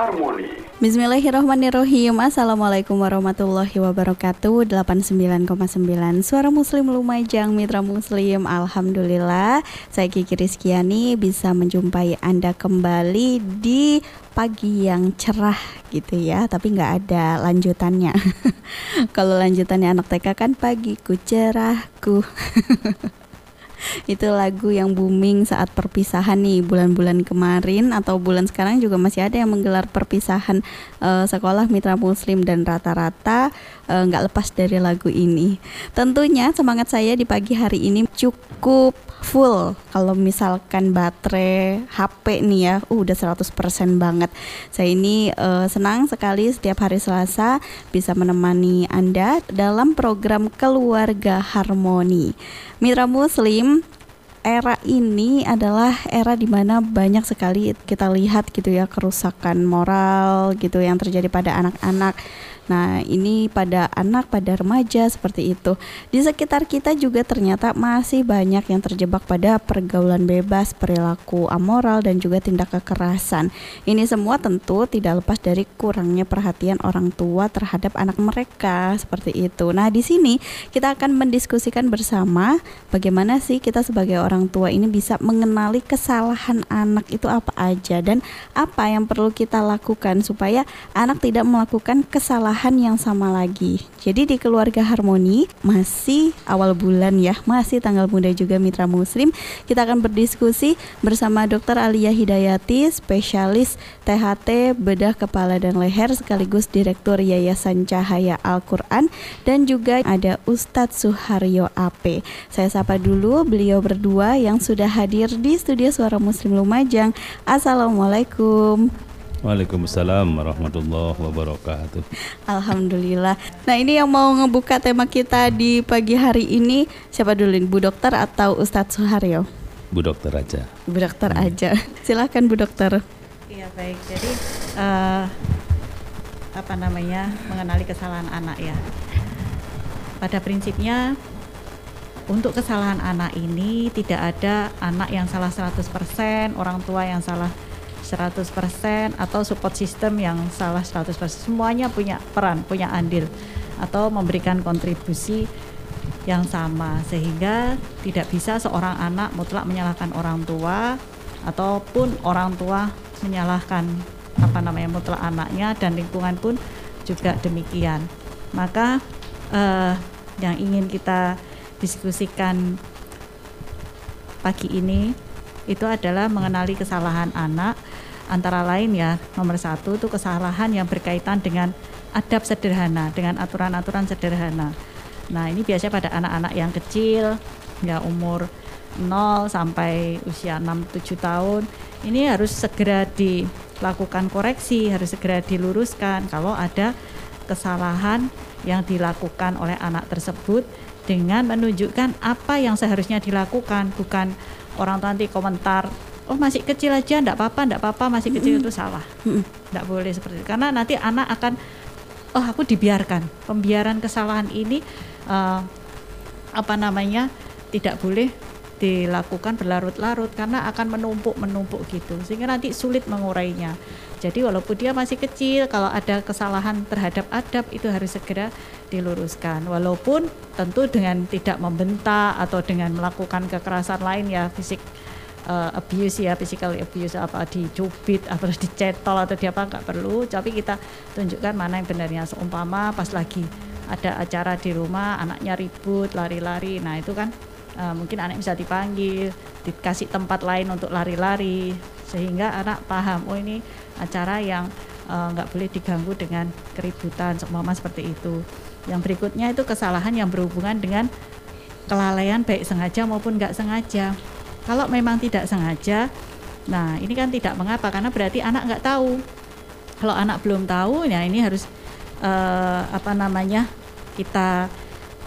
Harmoni. Bismillahirrahmanirrahim. Assalamualaikum warahmatullahi wabarakatuh. 89,9 Suara Muslim Lumajang Mitra Muslim. Alhamdulillah. Saya Kiki Rizkiani. Bisa menjumpai Anda kembali di pagi yang cerah gitu ya. Tapi nggak ada lanjutannya. Kalau lanjutannya anak TK kan pagiku cerahku itu lagu yang booming saat perpisahan nih bulan-bulan kemarin atau bulan sekarang juga masih ada yang menggelar perpisahan uh, sekolah mitra muslim dan rata-rata eh, nggak uh, lepas dari lagu ini. Tentunya semangat saya di pagi hari ini cukup full kalau misalkan baterai HP nih ya uh, udah 100% banget. Saya ini uh, senang sekali setiap hari Selasa bisa menemani Anda dalam program Keluarga Harmoni. Mitra Muslim, era ini adalah era di mana banyak sekali kita lihat gitu ya kerusakan moral gitu yang terjadi pada anak-anak Nah, ini pada anak, pada remaja seperti itu. Di sekitar kita juga ternyata masih banyak yang terjebak pada pergaulan bebas, perilaku amoral dan juga tindak kekerasan. Ini semua tentu tidak lepas dari kurangnya perhatian orang tua terhadap anak mereka seperti itu. Nah, di sini kita akan mendiskusikan bersama bagaimana sih kita sebagai orang tua ini bisa mengenali kesalahan anak itu apa aja dan apa yang perlu kita lakukan supaya anak tidak melakukan kesalahan bahan yang sama lagi. Jadi di keluarga harmoni masih awal bulan ya, masih tanggal muda juga mitra muslim. Kita akan berdiskusi bersama Dr. Alia Hidayati, spesialis THT bedah kepala dan leher sekaligus Direktur Yayasan Cahaya Al-Quran dan juga ada Ustadz Suharyo AP. Saya sapa dulu beliau berdua yang sudah hadir di studio Suara Muslim Lumajang. Assalamualaikum. Waalaikumsalam warahmatullahi wabarakatuh. Alhamdulillah. Nah ini yang mau ngebuka tema kita di pagi hari ini siapa dulu Bu Dokter atau Ustadz Suharyo? Bu Dokter aja. Bu Dokter hmm. aja. Silahkan Bu Dokter. Iya baik. Jadi uh, apa namanya mengenali kesalahan anak ya. Pada prinsipnya untuk kesalahan anak ini tidak ada anak yang salah 100%, orang tua yang salah 100% atau support system yang salah 100% semuanya punya peran punya andil atau memberikan kontribusi yang sama sehingga tidak bisa seorang anak mutlak menyalahkan orang tua ataupun orang tua menyalahkan apa namanya mutlak anaknya dan lingkungan pun juga demikian. Maka eh, yang ingin kita diskusikan pagi ini itu adalah mengenali kesalahan anak antara lain ya nomor satu itu kesalahan yang berkaitan dengan adab sederhana dengan aturan-aturan sederhana. Nah ini biasanya pada anak-anak yang kecil ya umur 0 sampai usia 6-7 tahun ini harus segera dilakukan koreksi harus segera diluruskan kalau ada kesalahan yang dilakukan oleh anak tersebut dengan menunjukkan apa yang seharusnya dilakukan bukan orang tua nanti komentar oh masih kecil aja enggak apa-apa enggak apa-apa masih kecil mm -hmm. itu salah enggak boleh seperti itu karena nanti anak akan oh aku dibiarkan pembiaran kesalahan ini uh, apa namanya tidak boleh dilakukan berlarut-larut karena akan menumpuk-menumpuk gitu sehingga nanti sulit mengurainya. Jadi walaupun dia masih kecil kalau ada kesalahan terhadap adab itu harus segera diluruskan. Walaupun tentu dengan tidak membentak atau dengan melakukan kekerasan lain ya fisik uh, abuse ya physical abuse apa dicubit atau dicetol atau di apa nggak perlu. Tapi kita tunjukkan mana yang benarnya. Seumpama pas lagi ada acara di rumah anaknya ribut lari-lari. Nah itu kan uh, mungkin anak bisa dipanggil dikasih tempat lain untuk lari-lari. Sehingga anak paham oh ini acara yang eh, nggak uh, boleh diganggu dengan keributan seumpama seperti itu. Yang berikutnya itu kesalahan yang berhubungan dengan kelalaian baik sengaja maupun nggak sengaja kalau memang tidak sengaja, nah ini kan tidak mengapa karena berarti anak nggak tahu. Kalau anak belum tahu, ya ini harus uh, apa namanya kita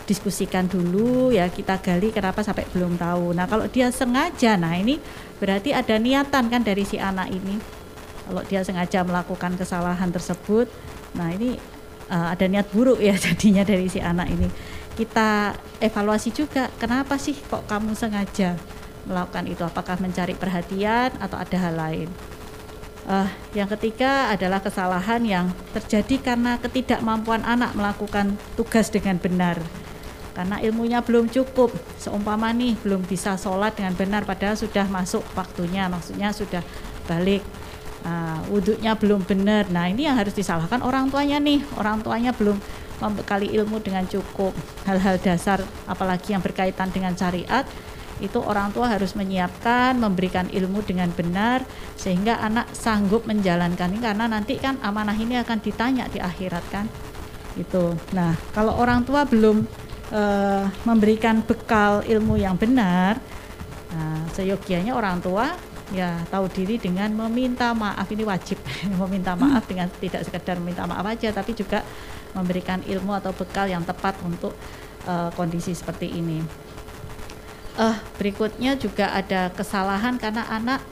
diskusikan dulu ya kita gali kenapa sampai belum tahu. Nah kalau dia sengaja, nah ini berarti ada niatan kan dari si anak ini. Kalau dia sengaja melakukan kesalahan tersebut, nah ini uh, ada niat buruk ya jadinya dari si anak ini. Kita evaluasi juga kenapa sih kok kamu sengaja melakukan itu? Apakah mencari perhatian atau ada hal lain? Uh, yang ketiga adalah kesalahan yang terjadi karena ketidakmampuan anak melakukan tugas dengan benar karena ilmunya belum cukup seumpama nih belum bisa sholat dengan benar padahal sudah masuk waktunya maksudnya sudah balik nah, wudhunya belum benar nah ini yang harus disalahkan orang tuanya nih orang tuanya belum membekali ilmu dengan cukup hal-hal dasar apalagi yang berkaitan dengan syariat itu orang tua harus menyiapkan memberikan ilmu dengan benar sehingga anak sanggup menjalankan karena nanti kan amanah ini akan ditanya di akhirat kan? Itu. Nah kalau orang tua belum uh, memberikan bekal ilmu yang benar, nah, seyogianya orang tua ya tahu diri dengan meminta maaf. Ini wajib meminta maaf dengan tidak sekedar meminta maaf aja tapi juga memberikan ilmu atau bekal yang tepat untuk uh, kondisi seperti ini. Uh, berikutnya juga ada kesalahan karena anak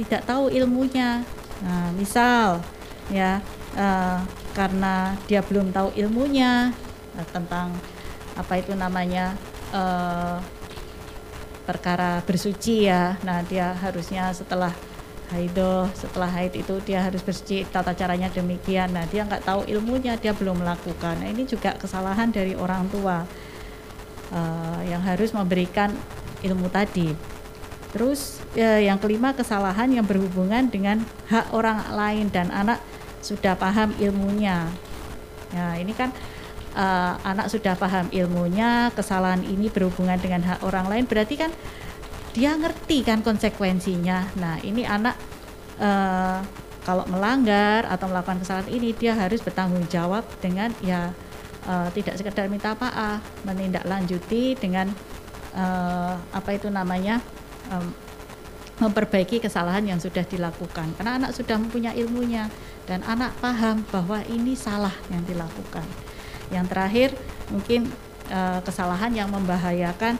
tidak tahu ilmunya. Nah, misal ya uh, karena dia belum tahu ilmunya uh, tentang apa itu namanya uh, perkara bersuci ya. Nah dia harusnya setelah haido setelah haid itu dia harus bersuci tata caranya demikian. Nah dia nggak tahu ilmunya dia belum melakukan. Nah ini juga kesalahan dari orang tua uh, yang harus memberikan ilmu tadi. Terus ya, yang kelima kesalahan yang berhubungan dengan hak orang lain dan anak sudah paham ilmunya. Ya ini kan uh, anak sudah paham ilmunya, kesalahan ini berhubungan dengan hak orang lain, berarti kan dia ngerti kan konsekuensinya. Nah, ini anak uh, kalau melanggar atau melakukan kesalahan ini dia harus bertanggung jawab dengan ya uh, tidak sekedar minta maaf, menindaklanjuti dengan uh, apa itu namanya um, memperbaiki kesalahan yang sudah dilakukan. Karena anak sudah mempunyai ilmunya dan anak paham bahwa ini salah yang dilakukan. Yang terakhir mungkin uh, kesalahan yang membahayakan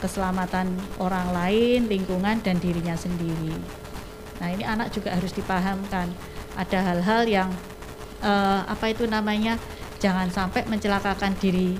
keselamatan orang lain, lingkungan dan dirinya sendiri. Nah, ini anak juga harus dipahamkan. Ada hal-hal yang uh, apa itu namanya? Jangan sampai mencelakakan diri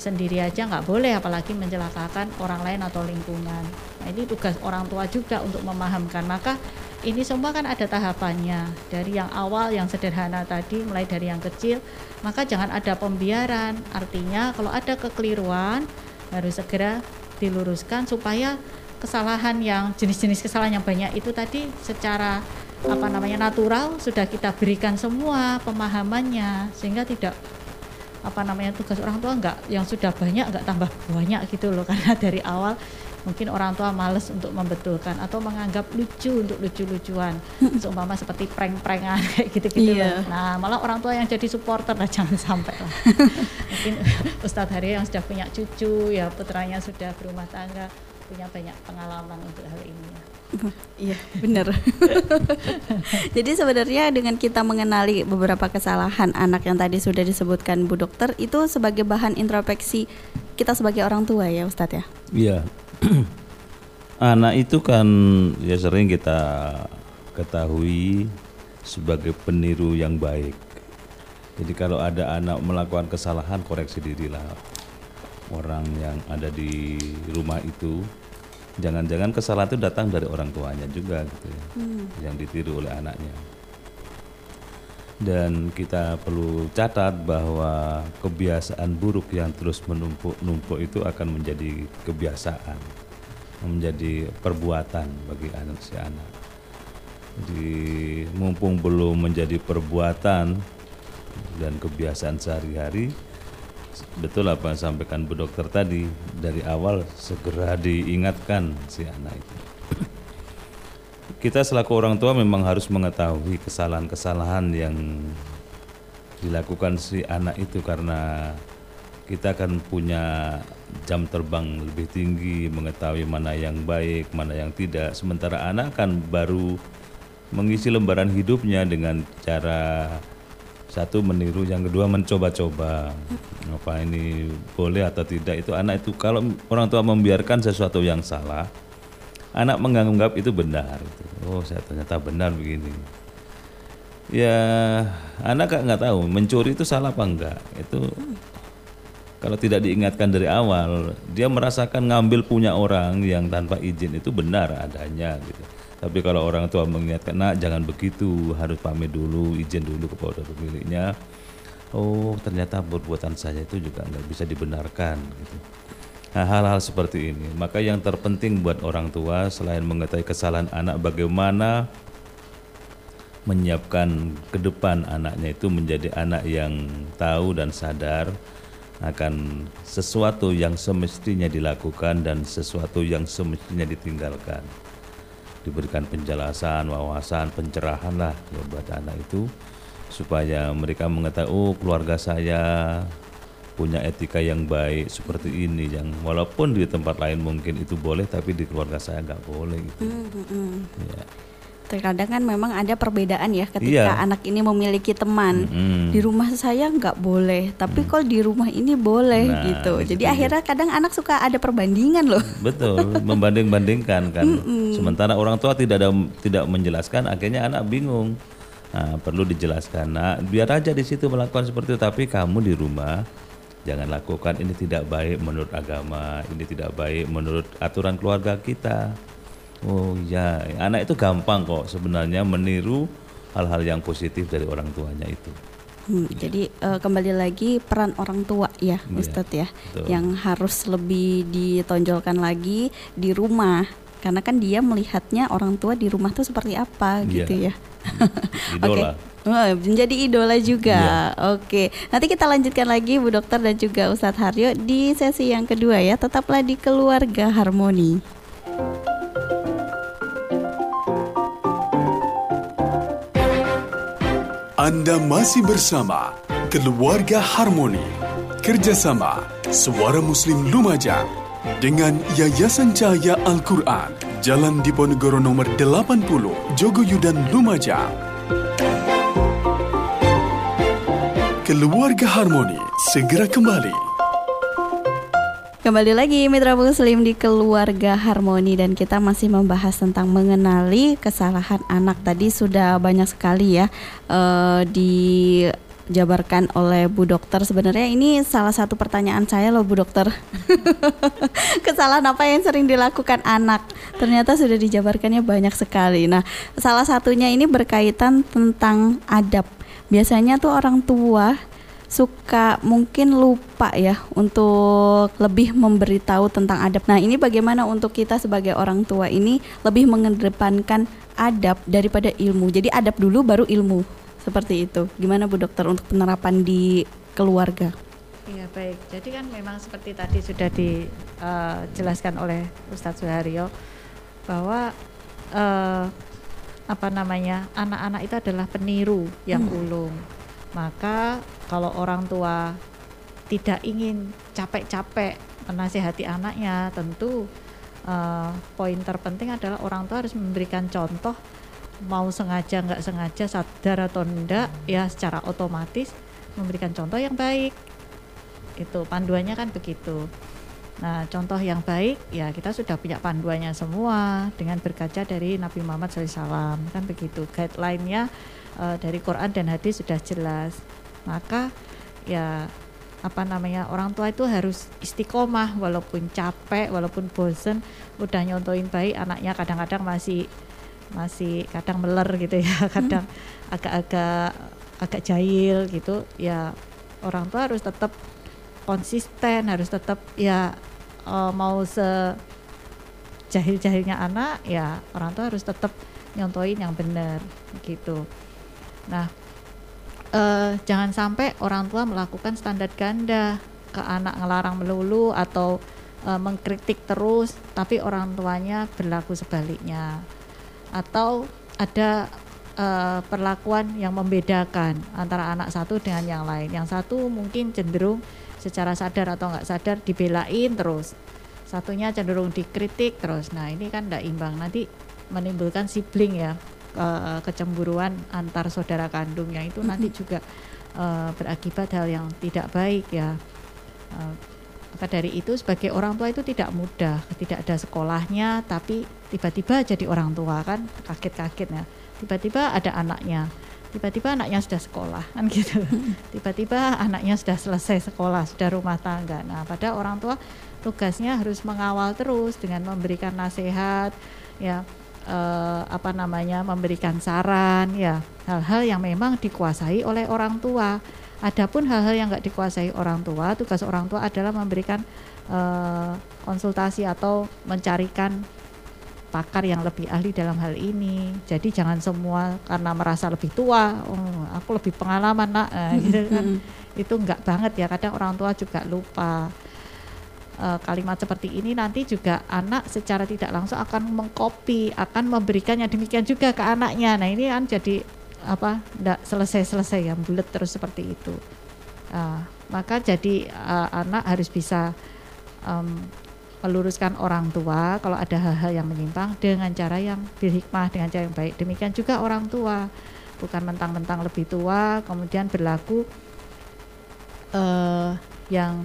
sendiri aja nggak boleh apalagi mencelakakan orang lain atau lingkungan. Nah, ini tugas orang tua juga untuk memahamkan. Maka ini semua kan ada tahapannya dari yang awal yang sederhana tadi mulai dari yang kecil maka jangan ada pembiaran artinya kalau ada kekeliruan harus segera diluruskan supaya kesalahan yang jenis-jenis kesalahan yang banyak itu tadi secara apa namanya natural sudah kita berikan semua pemahamannya sehingga tidak apa namanya tugas orang tua enggak yang sudah banyak enggak tambah banyak gitu loh. Karena dari awal mungkin orang tua males untuk membetulkan atau menganggap lucu untuk lucu-lucuan. Seumpama seperti prank-prankan kayak gitu-gitu yeah. nah malah orang tua yang jadi supporter lah jangan sampai lah. Mungkin Ustadz Hari yang sudah punya cucu ya putranya sudah berumah tangga punya banyak pengalaman untuk hal ini ya. Iya, benar. Jadi sebenarnya dengan kita mengenali beberapa kesalahan anak yang tadi sudah disebutkan Bu Dokter itu sebagai bahan introspeksi kita sebagai orang tua ya Ustadz ya. Iya, anak itu kan ya sering kita ketahui sebagai peniru yang baik. Jadi kalau ada anak melakukan kesalahan koreksi dirilah orang yang ada di rumah itu. Jangan-jangan kesalahan itu datang dari orang tuanya juga gitu ya, hmm. yang ditiru oleh anaknya. Dan kita perlu catat bahwa kebiasaan buruk yang terus menumpuk-numpuk itu akan menjadi kebiasaan, menjadi perbuatan bagi anak si anak. Jadi mumpung belum menjadi perbuatan dan kebiasaan sehari-hari, betul apa yang sampaikan Bu Dokter tadi dari awal segera diingatkan si anak itu kita selaku orang tua memang harus mengetahui kesalahan-kesalahan yang dilakukan si anak itu karena kita akan punya jam terbang lebih tinggi mengetahui mana yang baik, mana yang tidak. Sementara anak kan baru mengisi lembaran hidupnya dengan cara Satu meniru, yang kedua mencoba-coba. Apa ini boleh atau tidak itu anak itu kalau orang tua membiarkan sesuatu yang salah, anak menganggap itu benar. Oh, saya ternyata benar begini. Ya, anak gak nggak tahu mencuri itu salah apa enggak. Itu kalau tidak diingatkan dari awal, dia merasakan ngambil punya orang yang tanpa izin itu benar adanya gitu. Tapi kalau orang tua mengingatkan, nak jangan begitu, harus pamit dulu, izin dulu kepada pemiliknya. Oh, ternyata perbuatan saya itu juga nggak bisa dibenarkan. Gitu. Nah, hal-hal seperti ini. Maka yang terpenting buat orang tua selain mengetahui kesalahan anak, bagaimana menyiapkan ke depan anaknya itu menjadi anak yang tahu dan sadar akan sesuatu yang semestinya dilakukan dan sesuatu yang semestinya ditinggalkan diberikan penjelasan, wawasan, pencerahan lah ya buat anak itu supaya mereka mengetahui oh keluarga saya punya etika yang baik seperti ini yang walaupun di tempat lain mungkin itu boleh tapi di keluarga saya nggak boleh gitu. Mm -hmm. ya terkadang kan memang ada perbedaan ya ketika iya. anak ini memiliki teman hmm. di rumah saya nggak boleh tapi hmm. kalau di rumah ini boleh nah, gitu jadi akhirnya kadang anak suka ada perbandingan loh betul membanding-bandingkan kan hmm. sementara orang tua tidak ada tidak menjelaskan akhirnya anak bingung nah, perlu dijelaskan nah biar aja di situ melakukan seperti itu tapi kamu di rumah jangan lakukan ini tidak baik menurut agama ini tidak baik menurut aturan keluarga kita Oh iya, anak itu gampang kok sebenarnya meniru hal-hal yang positif dari orang tuanya itu. Hmm, ya. Jadi uh, kembali lagi peran orang tua ya, ya Ustadz ya, betul. yang harus lebih ditonjolkan lagi di rumah, karena kan dia melihatnya orang tua di rumah tuh seperti apa ya. gitu ya. Idola. Okay. Oh, menjadi idola juga. Ya. Oke, nanti kita lanjutkan lagi Bu Dokter dan juga Ustadz Haryo di sesi yang kedua ya. Tetaplah di keluarga harmoni. Anda masih bersama Keluarga Harmoni. Kerjasama Suara Muslim Lumajang dengan Yayasan Cahaya Al-Quran Jalan Diponegoro nomor 80 Jogoyudan Lumajang. Keluarga Harmoni segera kembali Kembali lagi Mitra Muslim di Keluarga Harmoni dan kita masih membahas tentang mengenali kesalahan anak tadi sudah banyak sekali ya uh, dijabarkan oleh Bu Dokter. Sebenarnya ini salah satu pertanyaan saya loh Bu Dokter. kesalahan apa yang sering dilakukan anak? Ternyata sudah dijabarkannya banyak sekali. Nah, salah satunya ini berkaitan tentang adab. Biasanya tuh orang tua suka mungkin lupa ya untuk lebih memberitahu tentang adab. Nah, ini bagaimana untuk kita sebagai orang tua ini lebih mengedepankan adab daripada ilmu. Jadi adab dulu baru ilmu. Seperti itu. Gimana Bu Dokter untuk penerapan di keluarga? Iya baik. Jadi kan memang seperti tadi sudah dijelaskan uh, oleh Ustadz Suharyo bahwa uh, apa namanya anak-anak itu adalah peniru yang hmm. ulung maka kalau orang tua tidak ingin capek-capek menasihati anaknya, tentu uh, poin terpenting adalah orang tua harus memberikan contoh mau sengaja nggak sengaja sadar atau enggak ya secara otomatis memberikan contoh yang baik. Itu panduannya kan begitu. Nah contoh yang baik ya kita sudah punya panduannya semua dengan berkaca dari Nabi Muhammad SAW kan begitu. Guideline-nya uh, dari Quran dan hadis sudah jelas maka ya apa namanya orang tua itu harus istiqomah walaupun capek walaupun bosen udah nyontoin baik anaknya kadang-kadang masih masih kadang meler gitu ya kadang hmm. agak-agak hmm. agak jahil gitu ya orang tua harus tetap konsisten harus tetap ya uh, mau se jahil-jahilnya anak ya orang tua harus tetap nyontoin yang benar gitu Nah, uh, jangan sampai orang tua melakukan standar ganda ke anak ngelarang melulu atau uh, mengkritik terus, tapi orang tuanya berlaku sebaliknya. Atau ada uh, perlakuan yang membedakan antara anak satu dengan yang lain. Yang satu mungkin cenderung secara sadar atau nggak sadar dibelain terus. Satunya cenderung dikritik terus. Nah ini kan tidak imbang. Nanti menimbulkan sibling ya uh, kecemburuan antar saudara kandungnya itu nanti juga uh, berakibat hal yang tidak baik ya. Uh, maka dari itu sebagai orang tua itu tidak mudah, tidak ada sekolahnya, tapi tiba-tiba jadi orang tua kan kaget-kaget ya. Tiba-tiba ada anaknya, tiba-tiba anaknya sudah sekolah kan gitu. Tiba-tiba anaknya sudah selesai sekolah, sudah rumah tangga. Nah, pada orang tua tugasnya harus mengawal terus dengan memberikan nasihat, ya eh, apa namanya, memberikan saran, ya hal-hal yang memang dikuasai oleh orang tua Adapun hal-hal yang nggak dikuasai orang tua, tugas orang tua adalah memberikan uh, konsultasi atau mencarikan pakar yang lebih ahli dalam hal ini. Jadi jangan semua karena merasa lebih tua, oh, aku lebih pengalaman nak, nah, gitu kan. itu enggak banget ya. Kadang orang tua juga lupa uh, kalimat seperti ini nanti juga anak secara tidak langsung akan mengcopy, akan memberikannya demikian juga ke anaknya. Nah ini kan jadi apa tidak selesai-selesai yang bulat terus seperti itu. Uh, maka jadi uh, anak harus bisa um, meluruskan orang tua kalau ada hal-hal yang menyimpang dengan cara yang berhikmah dengan cara yang baik. Demikian juga orang tua bukan mentang-mentang lebih tua kemudian berlaku uh, yang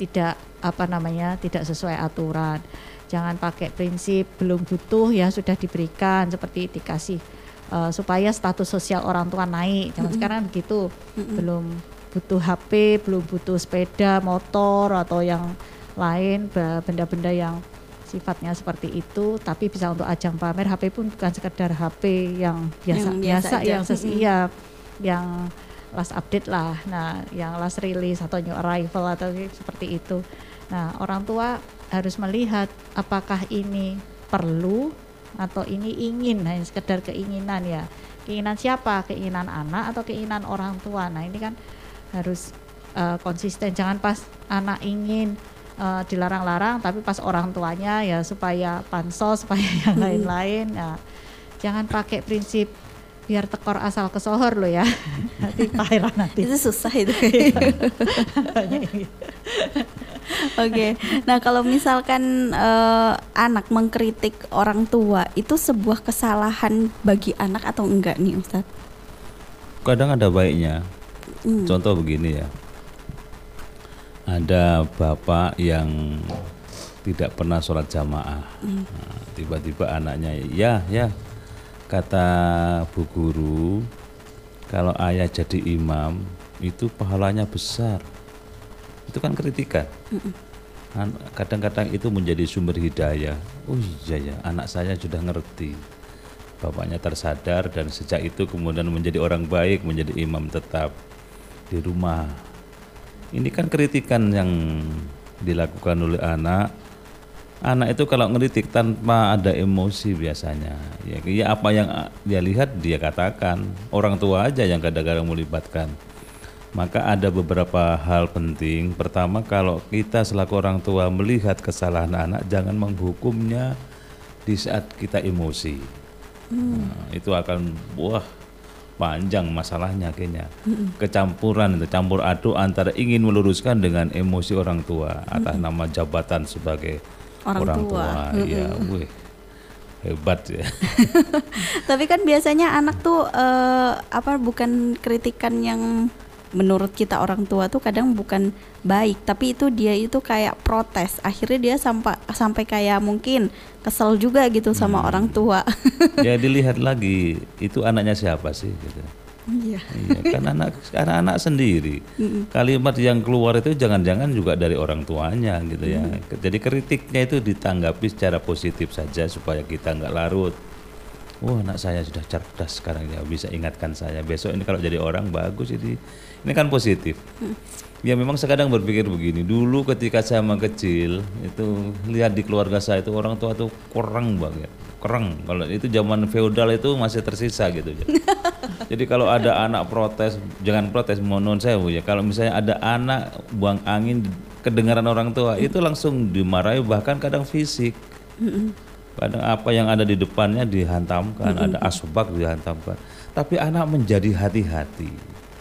tidak apa namanya tidak sesuai aturan. Jangan pakai prinsip belum butuh ya sudah diberikan seperti dikasih uh, supaya status sosial orang tua naik. Zaman mm -hmm. sekarang begitu, mm -hmm. belum butuh HP, belum butuh sepeda, motor atau yang lain benda-benda yang sifatnya seperti itu, tapi bisa untuk ajang pamer. HP pun bukan sekedar HP yang biasa yang biasa, biasa yang sesia, mm -hmm. yang last update lah. Nah, yang last release atau new arrival atau seperti itu. Nah, orang tua harus melihat apakah ini perlu atau ini ingin hanya sekedar keinginan ya keinginan siapa keinginan anak atau keinginan orang tua nah ini kan harus uh, konsisten jangan pas anak ingin uh, dilarang-larang tapi pas orang tuanya ya supaya pansos supaya yang hmm. lain-lain nah, jangan pakai prinsip biar tekor asal kesohor lo ya nanti pahit nanti itu susah itu Oke, okay. nah kalau misalkan uh, anak mengkritik orang tua itu sebuah kesalahan bagi anak atau enggak nih Ustaz? Kadang ada baiknya. Hmm. Contoh begini ya, ada bapak yang tidak pernah sholat jamaah, hmm. nah, tiba-tiba anaknya ya ya kata bu guru kalau ayah jadi imam itu pahalanya besar. Itu kan kritikan. Kadang-kadang itu menjadi sumber hidayah. Oh iya ya anak saya sudah ngerti. Bapaknya tersadar dan sejak itu kemudian menjadi orang baik menjadi imam tetap di rumah. Ini kan kritikan yang dilakukan oleh anak anak itu kalau ngeritik tanpa ada emosi biasanya ya, ya apa yang dia lihat dia katakan orang tua aja yang kadang-kadang melibatkan maka ada beberapa hal penting. Pertama, kalau kita selaku orang tua melihat kesalahan anak, jangan menghukumnya di saat kita emosi. Hmm. Nah, itu akan wah panjang masalahnya kayaknya. Hmm. Kecampuran itu campur aduk antara ingin meluruskan dengan emosi orang tua atas hmm. nama jabatan sebagai orang, orang tua. tua. Hmm. Ya, wih hebat ya. Tapi kan biasanya anak tuh uh, apa bukan kritikan yang menurut kita orang tua tuh kadang bukan baik tapi itu dia itu kayak protes akhirnya dia sampai sampai kayak mungkin kesel juga gitu sama hmm. orang tua ya dilihat lagi itu anaknya siapa sih gitu Iya. iya kan anak karena anak sendiri. Mm Kalimat yang keluar itu jangan-jangan juga dari orang tuanya gitu ya. Mm. Jadi kritiknya itu ditanggapi secara positif saja supaya kita nggak larut wah anak saya sudah cerdas sekarang ya bisa ingatkan saya besok ini kalau jadi orang bagus ini ini kan positif hmm. ya memang sekadang berpikir begini dulu ketika saya masih kecil itu lihat di keluarga saya itu orang tua tuh kurang banget kurang kalau itu zaman feodal itu masih tersisa gitu jadi kalau ada anak protes jangan protes mohon saya bu ya kalau misalnya ada anak buang angin kedengaran orang tua itu langsung dimarahi bahkan kadang fisik hmm kadang apa yang ada di depannya dihantamkan, ada asbak dihantamkan. Tapi anak menjadi hati-hati.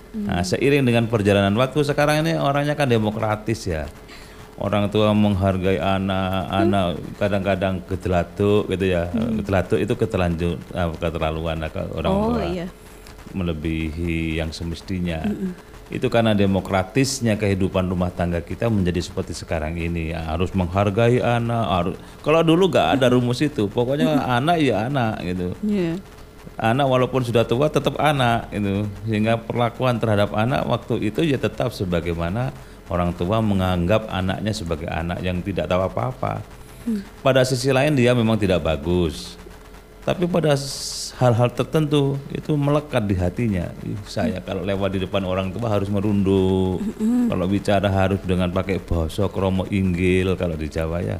Nah, seiring dengan perjalanan waktu sekarang ini orangnya kan demokratis ya. Orang tua menghargai anak, anak kadang-kadang ketelatuk gitu ya. Mm. Ketelatuk itu keterlanjut keterlaluan orang oh, tua. Iya. Melebihi yang semestinya. Itu karena demokratisnya kehidupan rumah tangga kita menjadi seperti sekarang ini. Ya, harus menghargai anak. Harus kalau dulu gak ada rumus itu, pokoknya anak ya anak gitu. Iya. Anak walaupun sudah tua tetap anak itu. Sehingga perlakuan terhadap anak waktu itu ya tetap sebagaimana orang tua menganggap anaknya sebagai anak yang tidak tahu apa-apa. Pada sisi lain dia memang tidak bagus. Tapi pada hal-hal tertentu itu melekat di hatinya. Ih, saya kalau lewat di depan orang tua harus merunduk. Kalau bicara harus dengan pakai bahasa kromo inggil kalau di Jawa ya.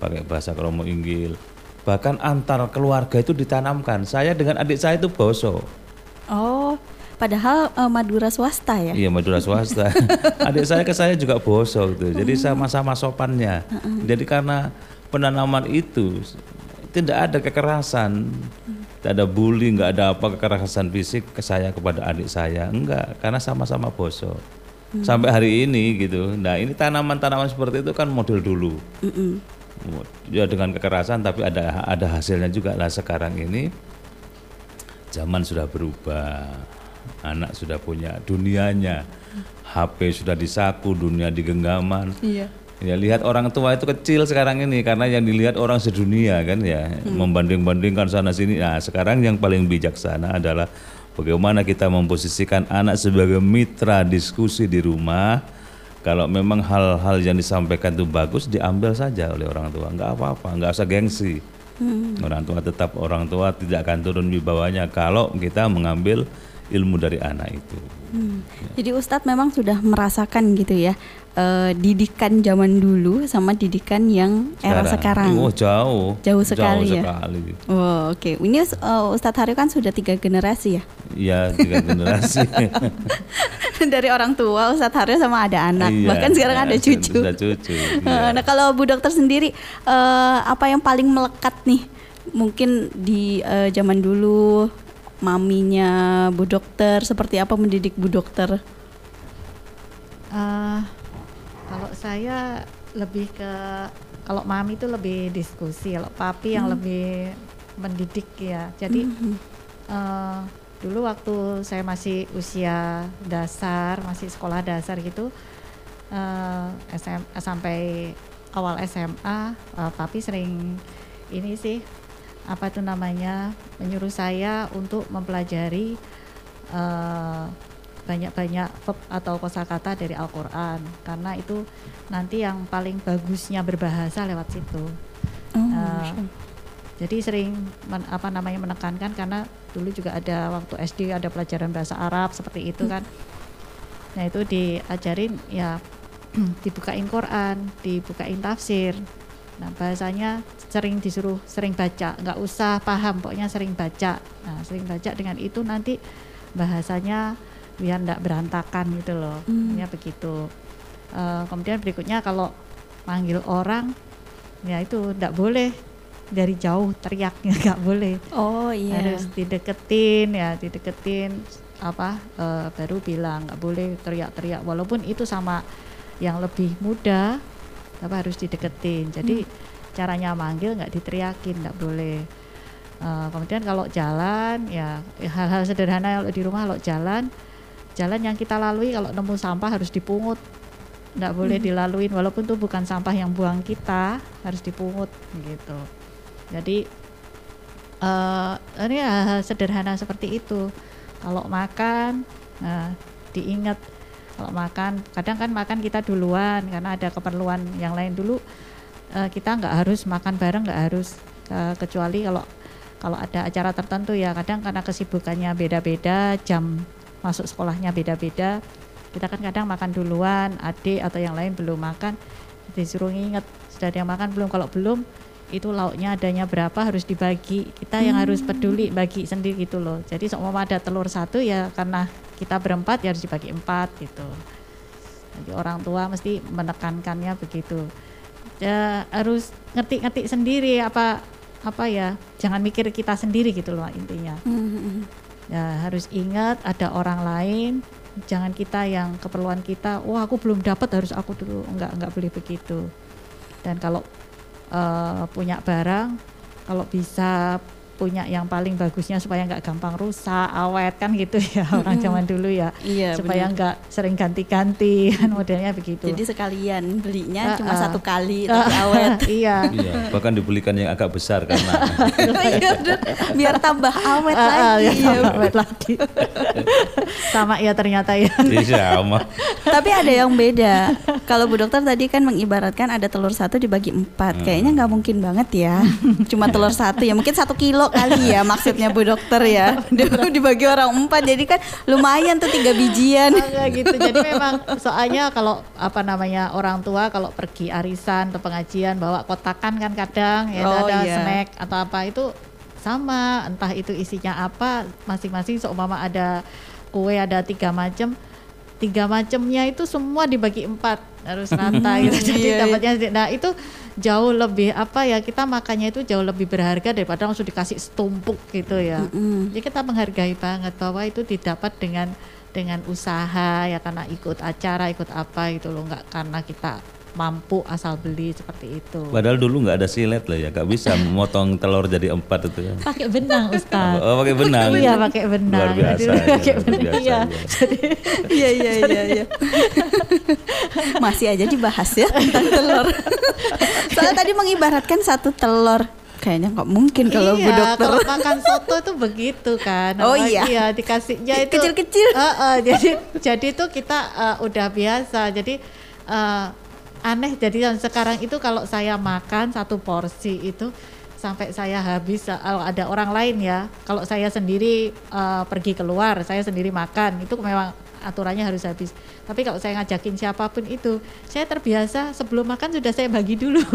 Pakai bahasa kromo inggil. Bahkan antar keluarga itu ditanamkan. Saya dengan adik saya itu boso. Oh, padahal eh, Madura swasta ya? Iya Madura swasta. Adik saya ke saya juga bosok gitu. Jadi sama-sama sopannya. Jadi karena penanaman itu tidak ada kekerasan, tidak ada bully, nggak ada apa kekerasan fisik ke saya kepada adik saya, enggak, karena sama-sama bosok. Sampai hari ini gitu. Nah ini tanaman-tanaman seperti itu kan model dulu. Mm-mm. Ya dengan kekerasan tapi ada ada hasilnya juga. Nah sekarang ini zaman sudah berubah. Anak sudah punya dunianya. HP sudah disaku, dunia di genggaman. Iya. Ya lihat orang tua itu kecil sekarang ini karena yang dilihat orang sedunia kan ya membanding-bandingkan sana sini. Nah sekarang yang paling bijaksana adalah bagaimana kita memposisikan anak sebagai mitra diskusi di rumah. Kalau memang hal-hal yang disampaikan itu bagus diambil saja oleh orang tua, nggak apa-apa, nggak usah gengsi. Orang tua tetap orang tua tidak akan turun di bawahnya kalau kita mengambil ilmu dari anak itu. Hmm. Jadi Ustadz memang sudah merasakan gitu ya eh, didikan zaman dulu sama didikan yang era sekarang. Oh jauh. Jauh sekali ya? sekali. Oh, Oke, ini eh, Ustadz Haryo kan sudah tiga generasi ya Iya tiga generasi. dari orang tua Ustadz Haryo sama ada anak, Iya, bahkan sekarang ada cucu. Sudah cucu. Iya. Nah kalau Bu Dokter sendiri eh, apa yang paling melekat nih? Mungkin di eh, zaman dulu maminya Bu Dokter seperti apa mendidik Bu Dokter? Eh, kalau saya lebih ke kalau mami itu lebih diskusi, kalau papi yang lebih mendidik ya. Jadi eh, dulu waktu saya masih usia dasar, masih sekolah dasar gitu, eh, SM, sampai awal SMA, eh, papi sering ini sih apa itu namanya menyuruh saya untuk mempelajari eh, banyak-banyak verb atau kosakata dari Al-Quran karena itu nanti yang paling bagusnya berbahasa lewat situ. Oh, Allah. Jadi sering men- apa namanya menekankan karena dulu juga ada waktu SD ada pelajaran bahasa Arab seperti itu kan. Nah itu diajarin ya dibukain Quran, dibukain tafsir. Nah bahasanya sering disuruh sering baca, nggak usah paham, pokoknya sering baca. Nah sering baca dengan itu nanti bahasanya biar nggak berantakan gitu loh, Hmm. ya begitu. Eh, kemudian berikutnya kalau manggil orang, ya itu nggak boleh dari jauh teriaknya nggak boleh Oh iya. harus dideketin ya dideketin apa eh, baru bilang nggak boleh teriak-teriak walaupun itu sama yang lebih muda tapi harus dideketin. Jadi caranya manggil nggak diteriakin nggak boleh. Eh, kemudian kalau jalan ya hal-hal sederhana kalau di rumah kalau jalan jalan yang kita lalui kalau nemu sampah harus dipungut. Nggak boleh dilaluin walaupun itu bukan sampah yang buang kita harus dipungut gitu. Jadi eh ini hal-hal sederhana seperti itu. Kalau makan, nah, diingat kalau makan, kadang kan makan kita duluan karena ada keperluan yang lain dulu. eh, kita nggak harus makan bareng, nggak harus eh, kecuali kalau kalau ada acara tertentu ya kadang karena kesibukannya beda-beda, jam masuk sekolahnya beda-beda. Kita kan kadang makan duluan, adik atau yang lain belum makan, disuruh nginget sudah ada yang makan belum? Kalau belum itu lauknya adanya berapa harus dibagi kita yang harus peduli bagi sendiri gitu loh jadi seumpama ada telur satu ya karena kita berempat ya harus dibagi empat gitu. Jadi orang tua mesti menekankannya begitu. Ya harus ngerti-ngerti sendiri apa apa ya jangan mikir kita sendiri gitu loh intinya. Hmm, ya harus ingat ada orang lain jangan kita yang keperluan kita wah aku belum dapat harus aku dulu. Enggak enggak boleh begitu. Dan kalau eh, punya barang kalau bisa punya yang paling bagusnya supaya nggak gampang rusak, awet kan gitu ya orang zaman dulu ya. Iya, supaya nggak sering ganti-ganti kan modelnya begitu. Jadi sekalian belinya Ah, cuma satu kali tapi awet. iya. Iya, bahkan dibelikan yang agak besar karena Iya, biar tambah awet Ah, ah, lagi. ya, ya. tambah awet lagi. Sama ya ternyata ya. iya sama. Tapi ada yang beda. Kalau Bu Dokter tadi kan mengibaratkan ada telur satu dibagi empat. Kayaknya nggak mungkin banget ya. Cuma telur satu ya. Mungkin satu kilo kali ya maksudnya Bu Dokter ya. dibagi orang empat. Jadi kan lumayan tuh tiga bijian. Enggak gitu. Jadi memang soalnya kalau apa namanya orang tua kalau pergi arisan atau pengajian bawa kotakan kan kadang ya Oh, ada iya. snack atau apa itu sama entah itu isinya apa masing-masing seumpama ada kue ada tiga macam tiga macamnya itu semua dibagi empat harus rata gitu jadi Iya, iya. dapatnya nah itu jauh lebih apa ya kita makannya itu jauh lebih berharga daripada langsung dikasih setumpuk gitu ya Mm-mm. jadi kita menghargai banget bahwa itu didapat dengan dengan usaha ya karena ikut acara ikut apa gitu loh nggak karena kita mampu asal beli seperti itu Padahal dulu nggak ada silet loh ya, nggak bisa memotong telur jadi empat itu kan. pakai benang Ustaz Oh pakai benang. iya pakai benang Luar biasa. Jadi, ya, pakai luar benang biasa, iya ya. jadi Iya iya iya iya. Masih aja dibahas ya tentang telur. Soalnya tadi mengibaratkan satu telur. Kayaknya nggak mungkin kalau Bu iya, Dokter. kalau makan soto itu begitu kan. Oh iya. Iya, dikasihnya itu Kecil-kecil. Eh, eh, jadi jadi itu kita eh, udah biasa. Jadi eh, aneh jadi yang sekarang itu kalau saya makan satu porsi itu sampai saya habis kalau ada orang lain ya. Kalau saya sendiri eh, pergi keluar, saya sendiri makan itu memang aturannya harus habis. Tapi kalau saya ngajakin siapa pun itu, saya terbiasa sebelum makan sudah saya bagi dulu.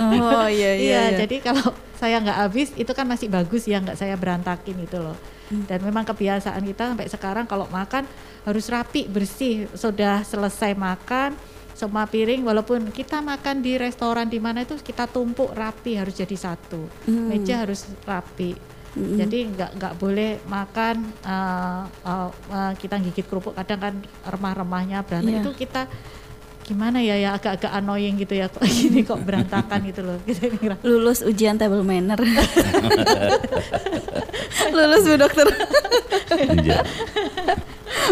Oh iya iya. Iya, iya. jadi kalau saya nggak habis itu kan masih bagus ya nggak saya berantakin itu loh. Hmm. Dan memang kebiasaan kita sampai sekarang kalau makan harus rapi bersih. Sudah selesai makan semua piring walaupun kita makan di restoran di mana itu kita tumpuk rapi harus jadi satu. Hmm. Meja harus rapi. Mm-mm. Jadi nggak nggak boleh makan uh, uh, uh, kita gigit kerupuk kadang kan remah-remahnya berantakan Iya. itu kita gimana ya ya agak-agak annoying gitu ya kok gini kok berantakan gitu loh lulus ujian table manner. lulus Bu Dokter.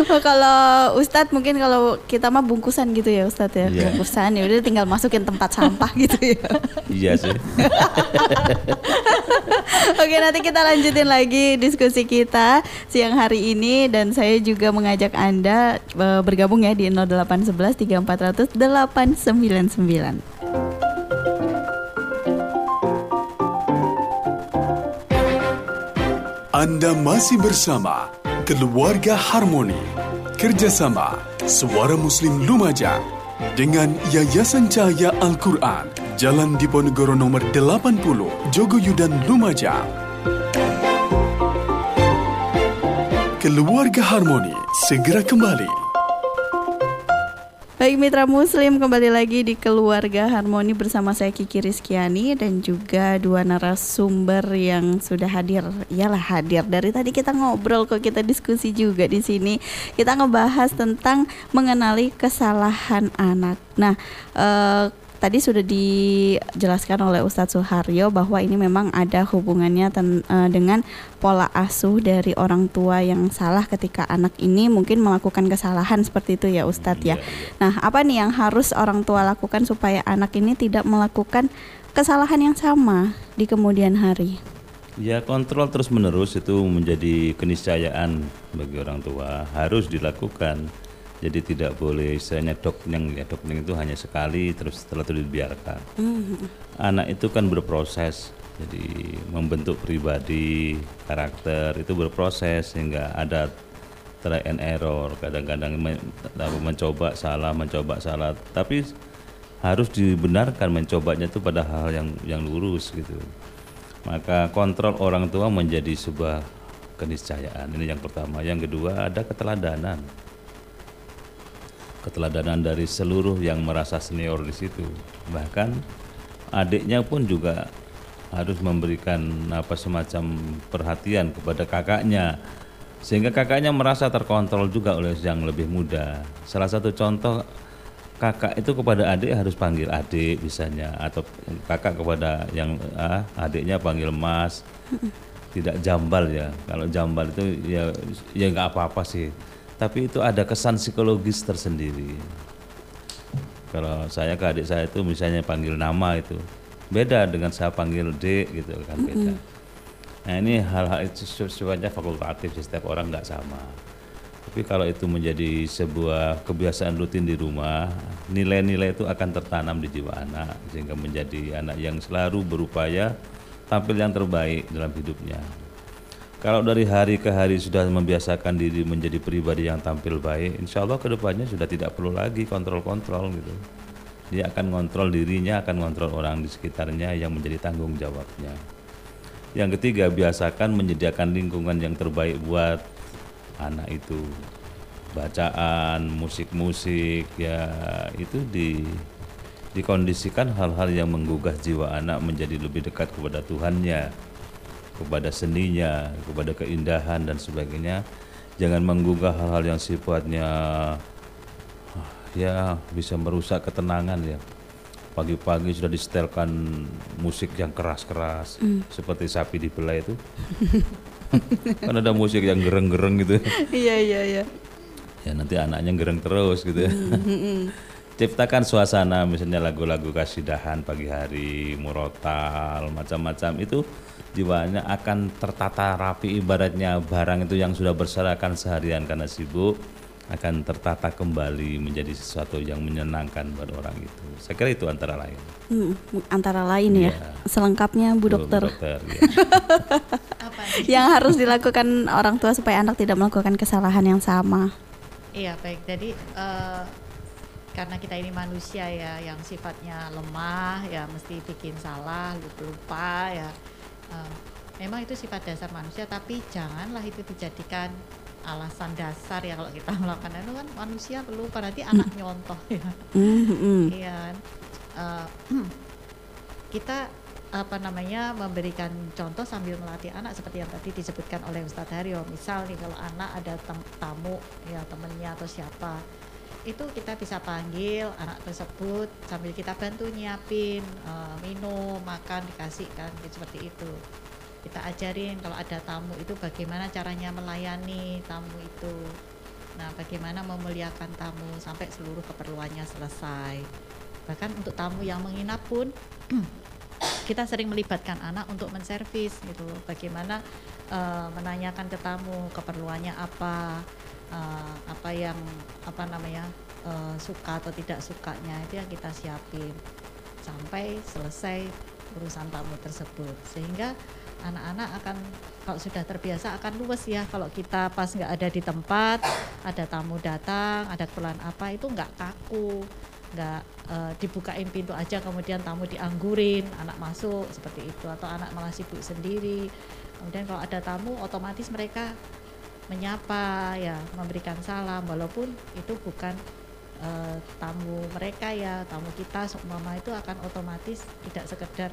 Kalau Ustadz mungkin kalau kita mah bungkusan gitu ya Ustadz ya Iya. bungkusan ya udah tinggal masukin tempat sampah gitu ya. Iya sih. Oke nanti kita lanjutin lagi diskusi kita siang hari ini dan saya juga mengajak anda eh, bergabung ya di 0811 3400 899. Anda masih bersama Keluarga Harmoni. Kerjasama Suara Muslim Lumajang dengan Yayasan Cahaya Al-Quran Jalan Diponegoro nomor 80 Jogoyudan Lumajang Keluarga Harmoni segera kembali Baik mitra muslim kembali lagi di Keluarga Harmoni bersama saya Kiki Rizkiani dan juga dua narasumber yang sudah hadir. Iyalah hadir. Dari tadi kita ngobrol kok kita diskusi juga di sini. Kita ngebahas tentang mengenali kesalahan anak. Nah, eh, tadi sudah dijelaskan oleh Ustadz Suharyo bahwa ini memang ada hubungannya ten- eh, dengan pola asuh dari orang tua yang salah ketika anak ini mungkin melakukan kesalahan seperti itu ya Ustadz ya. Iya. Nah, apa nih yang harus orang tua lakukan supaya anak ini tidak melakukan kesalahan yang sama di kemudian hari? Ya kontrol terus menerus itu menjadi keniscayaan bagi orang tua harus dilakukan. Jadi tidak boleh istilahnya dokning ya dokning itu hanya sekali terus setelah itu dibiarkan. Anak itu kan berproses, jadi membentuk pribadi, karakter itu berproses sehingga ada try and error. Kadang-kadang men- mencoba salah, mencoba salah, tapi harus dibenarkan mencobanya itu pada hal yang yang lurus gitu. Maka kontrol orang tua menjadi sebuah keniscayaan. Ini yang pertama. Yang kedua ada keteladanan. Keteladanan dari seluruh yang merasa senior di situ. Bahkan adiknya pun juga harus memberikan apa semacam perhatian kepada kakaknya sehingga kakaknya merasa terkontrol juga oleh yang lebih muda. Salah satu contoh kakak itu kepada adik harus panggil adik misalnya atau kakak kepada yang ah, adiknya panggil mas tidak jambal ya. Kalau jambal itu ya ya nggak apa-apa sih. Tapi itu ada kesan psikologis tersendiri. Kalau saya ke adik saya itu misalnya panggil nama itu beda dengan saya panggil D gitu kan beda. Nah ini hal-hal itu sifatnya fakultatif setiap orang nggak sama. Tapi kalau itu menjadi sebuah kebiasaan rutin di rumah, nilai-nilai itu akan tertanam di jiwa anak sehingga menjadi anak yang selalu berupaya tampil yang terbaik dalam hidupnya. Kalau dari hari ke hari sudah membiasakan diri menjadi pribadi yang tampil baik, insya Allah ke depannya sudah tidak perlu lagi kontrol-kontrol gitu. Dia akan kontrol dirinya, akan kontrol orang di sekitarnya yang menjadi tanggung jawabnya. Yang ketiga, biasakan menyediakan lingkungan yang terbaik buat anak itu bacaan musik-musik ya itu di dikondisikan hal-hal yang menggugah jiwa anak menjadi lebih dekat kepada Tuhannya kepada seninya kepada keindahan dan sebagainya. Jangan menggugah hal-hal yang sifatnya ya bisa merusak ketenangan ya. Pagi-pagi sudah disetelkan musik yang keras-keras mm. seperti sapi dibelai itu. Kan ada musik yang gereng-gereng gitu. Iya iya iya. Ya nanti anaknya gereng terus gitu ya. Ciptakan suasana misalnya lagu-lagu kasidahan pagi hari murotal macam-macam itu jiwanya akan tertata rapi ibaratnya barang itu yang sudah berserakan seharian karena sibuk akan tertata kembali menjadi sesuatu yang menyenangkan buat orang itu. Saya kira itu antara lain. Hmm, antara lain ya. ya. Selengkapnya Bu Dokter. Bu dokter ya. yang harus dilakukan orang tua supaya anak tidak melakukan kesalahan yang sama. Iya baik. Jadi uh, karena kita ini manusia ya yang sifatnya lemah ya mesti bikin salah lupa lupa ya. Uh, memang itu sifat dasar manusia tapi janganlah itu dijadikan alasan dasar ya kalau kita melakukan itu kan manusia perlu berarti mm. anak nyontoh ya mm-hmm. iya kan uh, kita apa namanya memberikan contoh sambil melatih anak seperti yang tadi disebutkan oleh Ustadz Haryo misal nih kalau anak ada tamu ya temennya atau siapa itu kita bisa panggil anak tersebut sambil kita bantu nyiapin uh, minum makan dikasihkan gitu, seperti itu. Kita ajarin kalau ada tamu itu bagaimana caranya melayani tamu itu. Nah bagaimana memuliakan tamu sampai seluruh keperluannya selesai. Bahkan untuk tamu yang menginap pun kita sering melibatkan anak untuk menservis gitu. Bagaimana uh, menanyakan ke tamu keperluannya apa uh, apa yang apa namanya uh, suka atau tidak sukanya itu yang kita siapin sampai selesai urusan tamu tersebut. Sehingga anak-anak akan kalau sudah terbiasa akan luwes ya kalau kita pas nggak ada di tempat ada tamu datang ada keperluan apa itu nggak kaku nggak uh, dibukain pintu aja kemudian tamu dianggurin anak masuk seperti itu. Atau anak malah sibuk sendiri. Kemudian kalau ada tamu otomatis mereka menyapa ya memberikan salam walaupun itu bukan uh, tamu mereka ya tamu kita mama itu akan otomatis tidak sekedar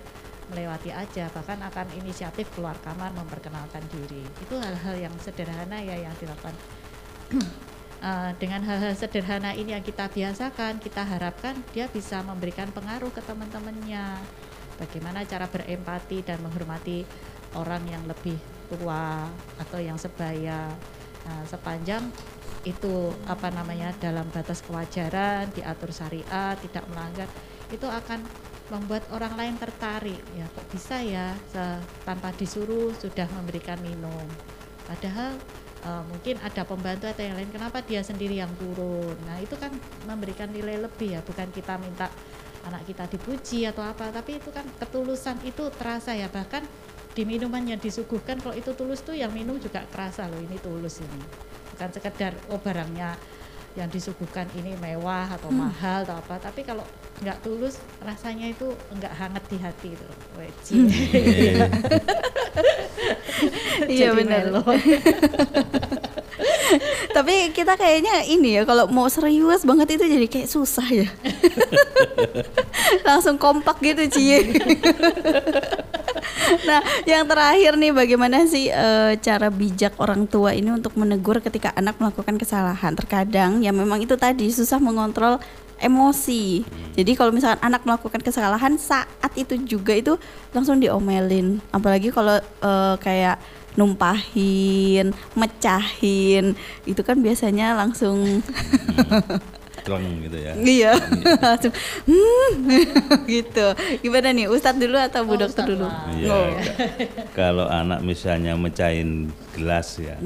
melewati aja bahkan akan inisiatif keluar kamar memperkenalkan diri. Itu hal-hal yang sederhana ya yang dilakukan. Uh, dengan hal-hal sederhana ini yang kita biasakan kita harapkan dia bisa memberikan pengaruh ke teman-temannya. Bagaimana cara berempati dan menghormati orang yang lebih tua atau yang sebaya nah, sepanjang itu apa namanya dalam batas kewajaran diatur syariat tidak melanggar itu akan membuat orang lain tertarik. Ya kok bisa ya tanpa disuruh sudah memberikan minum. Padahal uh, mungkin ada pembantu atau yang lain kenapa dia sendiri yang turun? Nah itu kan memberikan nilai lebih ya bukan kita minta anak kita dipuji atau apa tapi itu kan ketulusan itu terasa ya. Bahkan di minuman yang disuguhkan kalau itu tulus tuh yang minum juga kerasa loh ini tulus ini. Bukan sekedar oh barangnya yang disuguhkan ini mewah atau hmm. mahal atau apa tapi kalau nggak tulus rasanya itu nggak hangat di hati itu hmm. iya benar. tapi kita kayaknya ini ya kalau mau serius banget itu jadi kayak susah ya. Langsung kompak gitu cie nah, yang terakhir nih bagaimana sih e, cara bijak orang tua ini untuk menegur ketika anak melakukan kesalahan? Terkadang ya memang itu tadi susah mengontrol emosi. Jadi kalau misalkan anak melakukan kesalahan saat itu juga itu langsung diomelin. Apalagi kalau eh, kayak numpahin, mecahin, itu kan biasanya langsung Kleng gitu ya. iya langsung "Hmm," gitu. Gimana nih Ustadz dulu atau Bu Oh, Dokter Ustadz dulu? lah. Iya. Oh. Kalau anak misalnya mecahin gelas ya,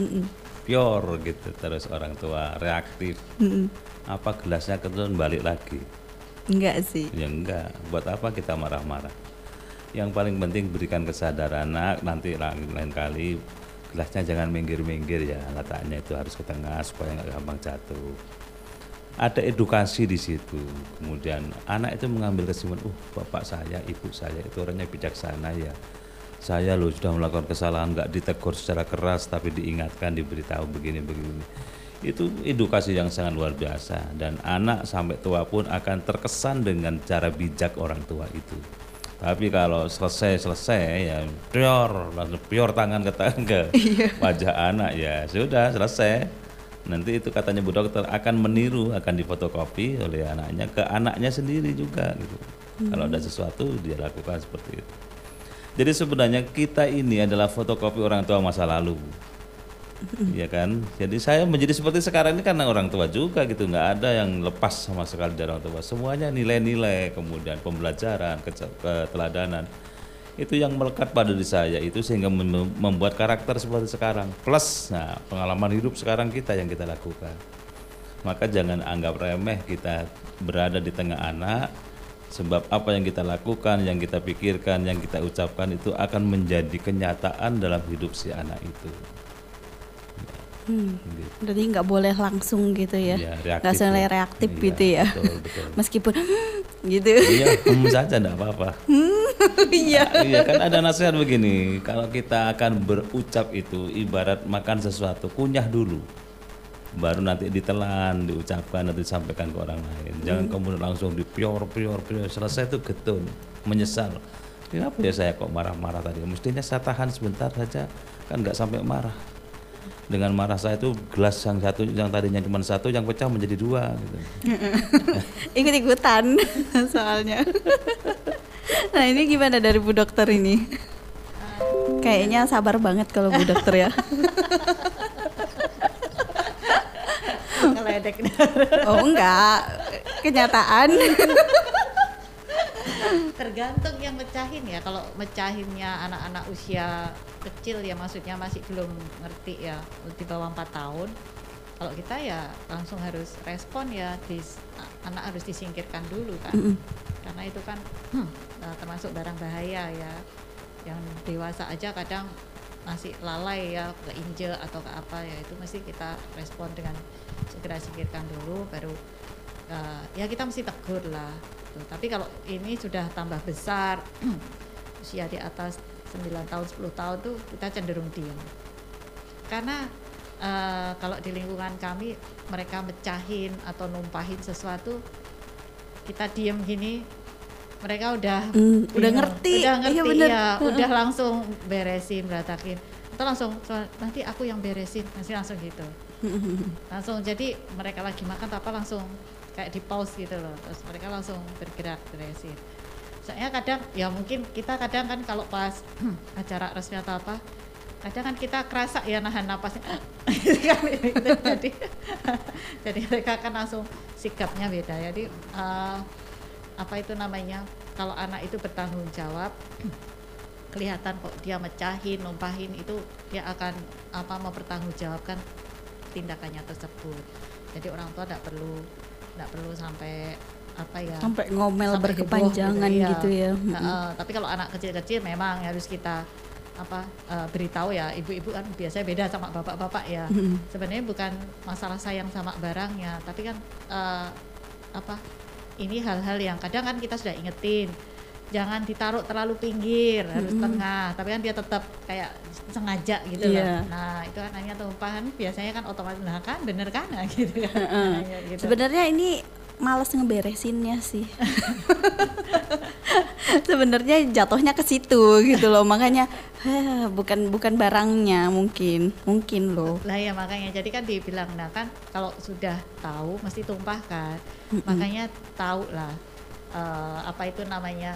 pure gitu, terus orang tua reaktif, Mm-mm. apa gelasnya kemudian balik lagi? Enggak sih. Ya enggak. Buat apa kita marah-marah? Yang paling penting berikan kesadaran anak nanti lain, lain kali gelasnya jangan minggir-minggir ya letaknya itu harus ke tengah supaya nggak gampang jatuh. Ada edukasi di situ. Kemudian anak itu mengambil kesimpulan, uh bapak saya, ibu saya itu orangnya bijaksana ya. Saya loh sudah melakukan kesalahan nggak ditegur secara keras tapi diingatkan diberitahu begini begini. Itu edukasi yang sangat luar biasa dan anak sampai tua pun akan terkesan dengan cara bijak orang tua itu. Tapi kalau selesai selesai ya pior langsung pior tangan ke tangan ke wajah anak ya sudah selesai. Nanti itu katanya Bu Dokter akan meniru akan difotokopi oleh anaknya ke anaknya sendiri juga gitu. Kalau ada sesuatu dia lakukan seperti itu. Jadi sebenarnya kita ini adalah fotokopi orang tua masa lalu. Iya kan? Jadi saya menjadi seperti sekarang ini karena orang tua juga gitu, nggak ada yang lepas sama sekali dari orang tua. Semuanya nilai-nilai, kemudian pembelajaran, keteladanan. Itu yang melekat pada diri saya itu sehingga mem- membuat karakter seperti sekarang. Plus, nah pengalaman hidup sekarang kita yang kita lakukan. Maka jangan anggap remeh kita berada di tengah anak, sebab apa yang kita lakukan, yang kita pikirkan, yang kita ucapkan itu akan menjadi kenyataan dalam hidup si anak itu. Hmm. Gitu. Berarti nggak boleh langsung gitu ya? Iya, Nggak reaktif boleh ya. reaktif Iya, gitu ya? betul, betul. Meskipun gitu. iya, hmm saja enggak apa-apa. Iya. iya kan ada nasihat begini, kalau kita akan berucap itu ibarat makan sesuatu, kunyah dulu. Baru nanti ditelan, diucapkan, nanti disampaikan ke orang lain. Jangan kemudian langsung dipior, pior, pior. Selesai itu getun, menyesal. Kenapa ya saya kok marah-marah tadi? Mestinya saya tahan sebentar saja, kan nggak sampai marah. Dengan marah saya itu gelas yang satu, yang tadinya cuma satu, yang pecah menjadi dua. Gitu. Ikut ikutan soalnya. nah ini gimana dari Bu Dokter ini? Kayaknya sabar banget kalau Bu Dokter ya. Ngeledek. Oh enggak, kenyataan. Tergantung yang mecahin ya. Kalau mecahinnya anak-anak usia kecil ya maksudnya masih belum ngerti ya di bawah 4 tahun. Kalau kita ya langsung harus respon ya dis- anak harus disingkirkan dulu kan. Karena itu kan hmm, eh, termasuk barang bahaya ya. Yang dewasa aja kadang masih lalai ya keinjek atau ke apa ya itu mesti kita respon dengan segera singkirkan dulu baru eh, ya kita mesti tegur lah Tuh, tapi kalau ini sudah tambah besar usia di atas 9 tahun 10 tahun tuh kita cenderung diam karena eh, kalau di lingkungan kami mereka mecahin atau numpahin sesuatu kita diem gini mereka udah Hmm, udah bingung. ngerti. udah Iya, ngerti bener. ya udah langsung beresin beratakin atau langsung "So, nanti aku yang beresin nanti langsung gitu langsung jadi mereka lagi makan apa langsung kayak di pause gitu loh. Terus mereka langsung bergerak beresin soalnya kadang ya mungkin kita kadang kan kalau pas acara resmi atau apa kadang kan kita kerasa ya nahan napasnya. Jadi jadi mereka kan langsung sikapnya beda. Jadi eh, apa itu namanya? Kalau anak itu bertanggung jawab kelihatan kok dia mecahin numpahin itu dia akan apa mempertanggungjawabkan tindakannya tersebut. Jadi orang tua tidak perlu tidak perlu sampai apa ya Sampai ngomel sampai berkepanjangan iya. gitu ya. Nah, eh, tapi kalau anak kecil-kecil memang harus kita apa eh, beritahu ya ibu-ibu kan biasanya beda sama bapak-bapak ya sebenarnya bukan masalah sayang sama barangnya tapi kan eh, apa ini hal-hal yang kadang kan kita sudah ingetin jangan ditaruh terlalu pinggir harus tengah. Tapi kan dia tetap kayak sengaja gitu Iya. loh nah itu kan hanya tumpahan biasanya kan otomatis nah kan bener kan? Nah, gitu kan. Nah, ya, gitu. Sebenarnya ini males ngeberesinnya sih. sebenarnya jatuhnya ke situ gitu loh. Makanya heh, bukan bukan barangnya mungkin mungkin loh. Lah ya makanya. Jadi kan dibilang nah kan kalau sudah tahu mesti tumpahkan. Makanya tahu lah eh, apa itu namanya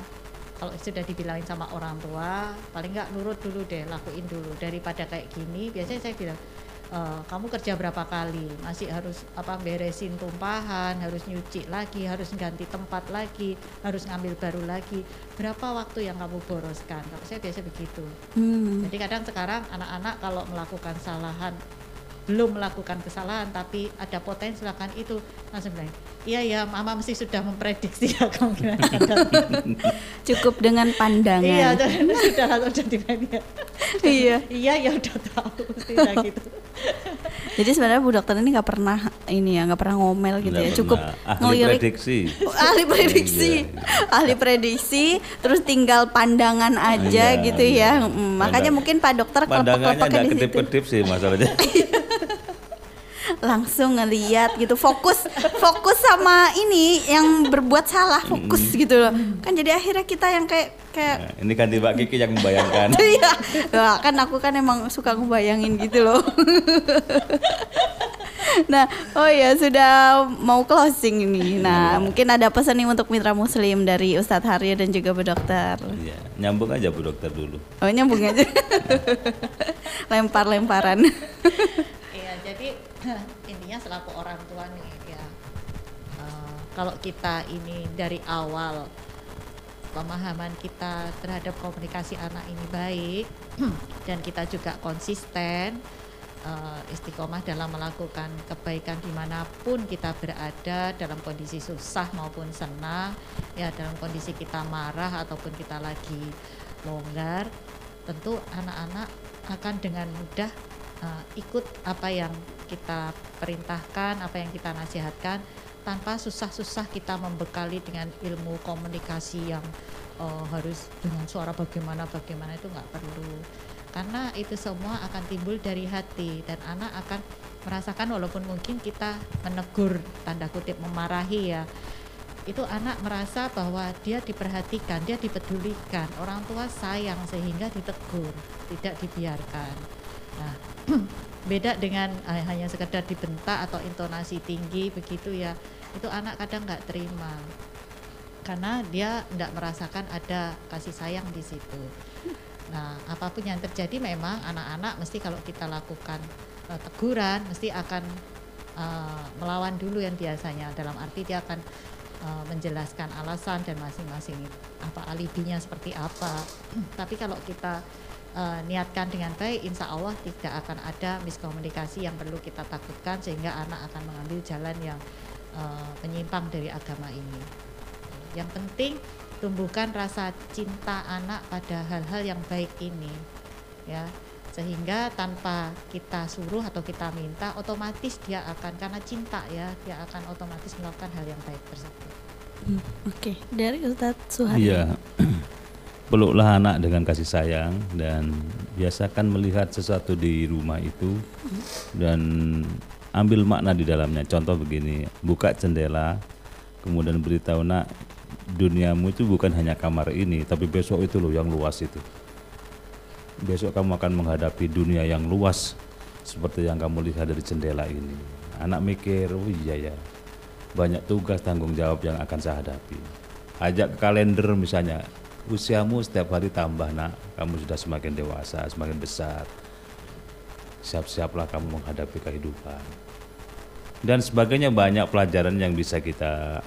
kalau sudah dibilangin sama orang tua paling nggak nurut dulu deh lakuin dulu. Daripada kayak gini biasanya saya bilang "Eh, kamu kerja berapa kali? Masih harus apa beresin tumpahan harus nyuci lagi harus ganti tempat lagi harus ngambil baru lagi. Berapa waktu yang kamu boroskan? Kalau saya biasa begitu. Hmm. jadi kadang sekarang anak-anak kalau melakukan kesalahan belum melakukan kesalahan tapi ada potensi melakukan itu langsung bilang iya ya mama mesti sudah memprediksi ya kemungkinan cukup dengan pandangan iya sudah sudah dibilang ya. Iya. iya ya udah tahu mesti kayak gitu jadi sebenarnya bu dokter ini nggak pernah ini ya nggak pernah ngomel gitu Nggak ya cukup pernah. ahli ngelirik prediksi. Ahli prediksi Iya. ahli prediksi terus tinggal pandangan aja Iya, gitu iya. ya Mm, makanya Pandang- mungkin pak dokter nggak di situ kedip-kedip sih masalahnya. Langsung ngeliat gitu fokus fokus sama ini yang berbuat salah fokus gitu loh kan jadi akhirnya kita yang kayak kayak Nah, ini kan Mbak Kiki yang membayangkan. Iya, Wah, kan aku kan emang suka ngebayangin gitu loh. nah, oh ya sudah mau closing ini. Nah, mungkin ada pesan nih untuk mitra muslim dari Ustadz Haryo dan juga Bu Dokter. Iya, nyambung aja Bu Dokter dulu. Oh nyambung aja. Lempar-lemparan. Iya, jadi intinya selaku orang tua nih ya. eh, kalau kita ini dari awal pemahaman kita terhadap komunikasi anak ini baik dan kita juga konsisten eh, istiqomah dalam melakukan kebaikan di mana pun kita berada dalam kondisi susah maupun senang ya dalam kondisi kita marah ataupun kita lagi longgar tentu anak-anak akan dengan mudah uh, ikut apa yang kita perintahkan, apa yang kita nasihatkan tanpa susah-susah kita membekali dengan ilmu komunikasi yang uh, harus dengan suara bagaimana bagaimana itu nggak perlu karena itu semua akan timbul dari hati dan anak akan merasakan walaupun mungkin kita menegur tanda kutip memarahi ya itu anak merasa bahwa dia diperhatikan, dia dipedulikan, orang tua sayang sehingga ditegur, tidak dibiarkan. Nah, beda dengan eh, hanya sekedar dibentak atau intonasi tinggi begitu ya, itu anak kadang nggak terima karena dia tidak merasakan ada kasih sayang di situ. Nah, apa pun yang terjadi memang anak-anak mesti kalau kita lakukan eh, teguran mesti akan eh, melawan dulu yang biasanya dalam arti dia akan eh, menjelaskan alasan dan masing-masing apa alibinya seperti apa. Tapi kalau kita eh, niatkan dengan baik, insya Allah tidak akan ada miskomunikasi yang perlu kita takutkan sehingga anak akan mengambil jalan yang eh, menyimpang dari agama ini. Yang penting tumbuhkan rasa cinta anak pada hal-hal yang baik ini, ya sehingga tanpa kita suruh atau kita minta otomatis dia akan karena cinta ya dia akan otomatis melakukan hal yang baik tersebut. Hmm, Oke, dari Ustadz Suharyo. Iya. Peluklah anak dengan kasih sayang dan biasakan melihat sesuatu di rumah itu dan ambil makna di dalamnya. Contoh begini, buka jendela, kemudian beritahu nak duniamu itu bukan hanya kamar ini, tapi besok itu loh yang luas itu. Besok kamu akan menghadapi dunia yang luas seperti yang kamu lihat dari jendela ini. Anak mikir, oh iya ya, banyak tugas tanggung jawab yang akan saya hadapi. Ajak ke kalender misalnya, usiamu setiap hari tambah nak, kamu sudah semakin dewasa, semakin besar. Siap-siaplah kamu menghadapi kehidupan. Dan sebagainya banyak pelajaran yang bisa kita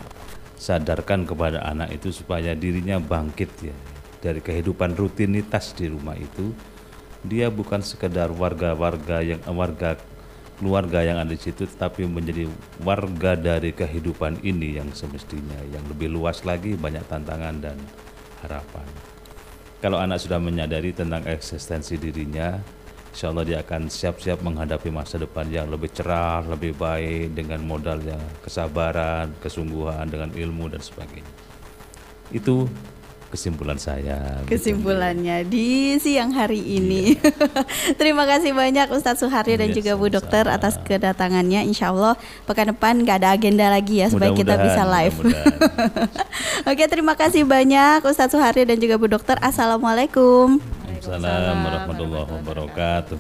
sadarkan kepada anak itu supaya dirinya bangkit ya dari kehidupan rutinitas di rumah itu. Dia bukan sekedar warga-warga yang warga keluarga yang ada di situ tetapi menjadi warga dari kehidupan ini yang semestinya yang lebih luas lagi banyak tantangan dan harapan. Kalau anak sudah menyadari tentang eksistensi dirinya, insya Allah dia akan siap-siap menghadapi masa depan yang lebih cerah, lebih baik dengan modal yang kesabaran, kesungguhan, dengan ilmu dan sebagainya. Itu kesimpulan saya. Kesimpulannya di siang hari ini. Iya. Terima kasih banyak Ustadz Suharyo dan iya, juga Bu Dokter atas kedatangannya. Insya Allah pekan depan nggak ada agenda lagi ya supaya kita bisa live. Oke, terima kasih banyak Ustadz Suharyo dan juga Bu Dokter. Assalamualaikum. Waalaikumsalam warahmatullahi wabarakatuh.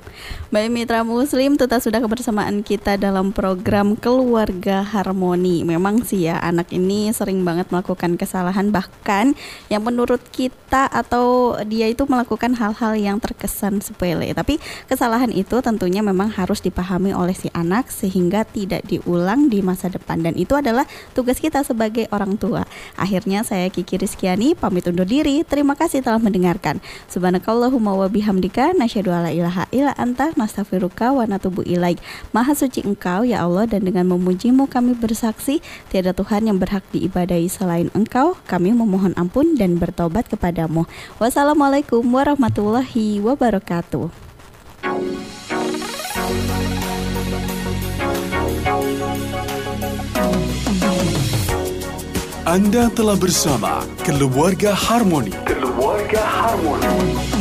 Baik mitra muslim, tetap sudah kebersamaan kita dalam program Keluarga Harmoni. Memang sih ya anak ini sering banget melakukan kesalahan bahkan yang menurut kita atau dia itu melakukan hal-hal yang terkesan sepele. Tapi kesalahan itu tentunya memang harus dipahami oleh si anak sehingga tidak diulang di masa depan dan itu adalah tugas kita sebagai orang tua. Akhirnya saya Kiki Rizkiani pamit undur diri. Terima kasih telah mendengarkan. Subhanakallah Allahumma wa bihamdika nasyhadu alla ilaha illa anta nastaghfiruka wa natubu ilaik. Maha suci Engkau ya Allah dan dengan memujimu kami bersaksi tiada Tuhan yang berhak diibadahi selain Engkau. Kami memohon ampun dan bertobat kepadamu. Wassalamualaikum warahmatullahi wabarakatuh. Anda telah bersama Keluarga Harmoni. Keluarga Harmoni.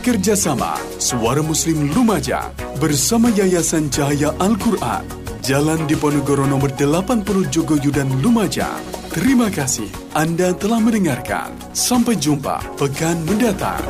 Kerjasama Suara Muslim Lumajang bersama Yayasan Cahaya Al-Quran. Jalan Diponegoro nomor 80 Jogoyudan Lumajang. Terima kasih Anda telah mendengarkan. Sampai jumpa pekan mendatang.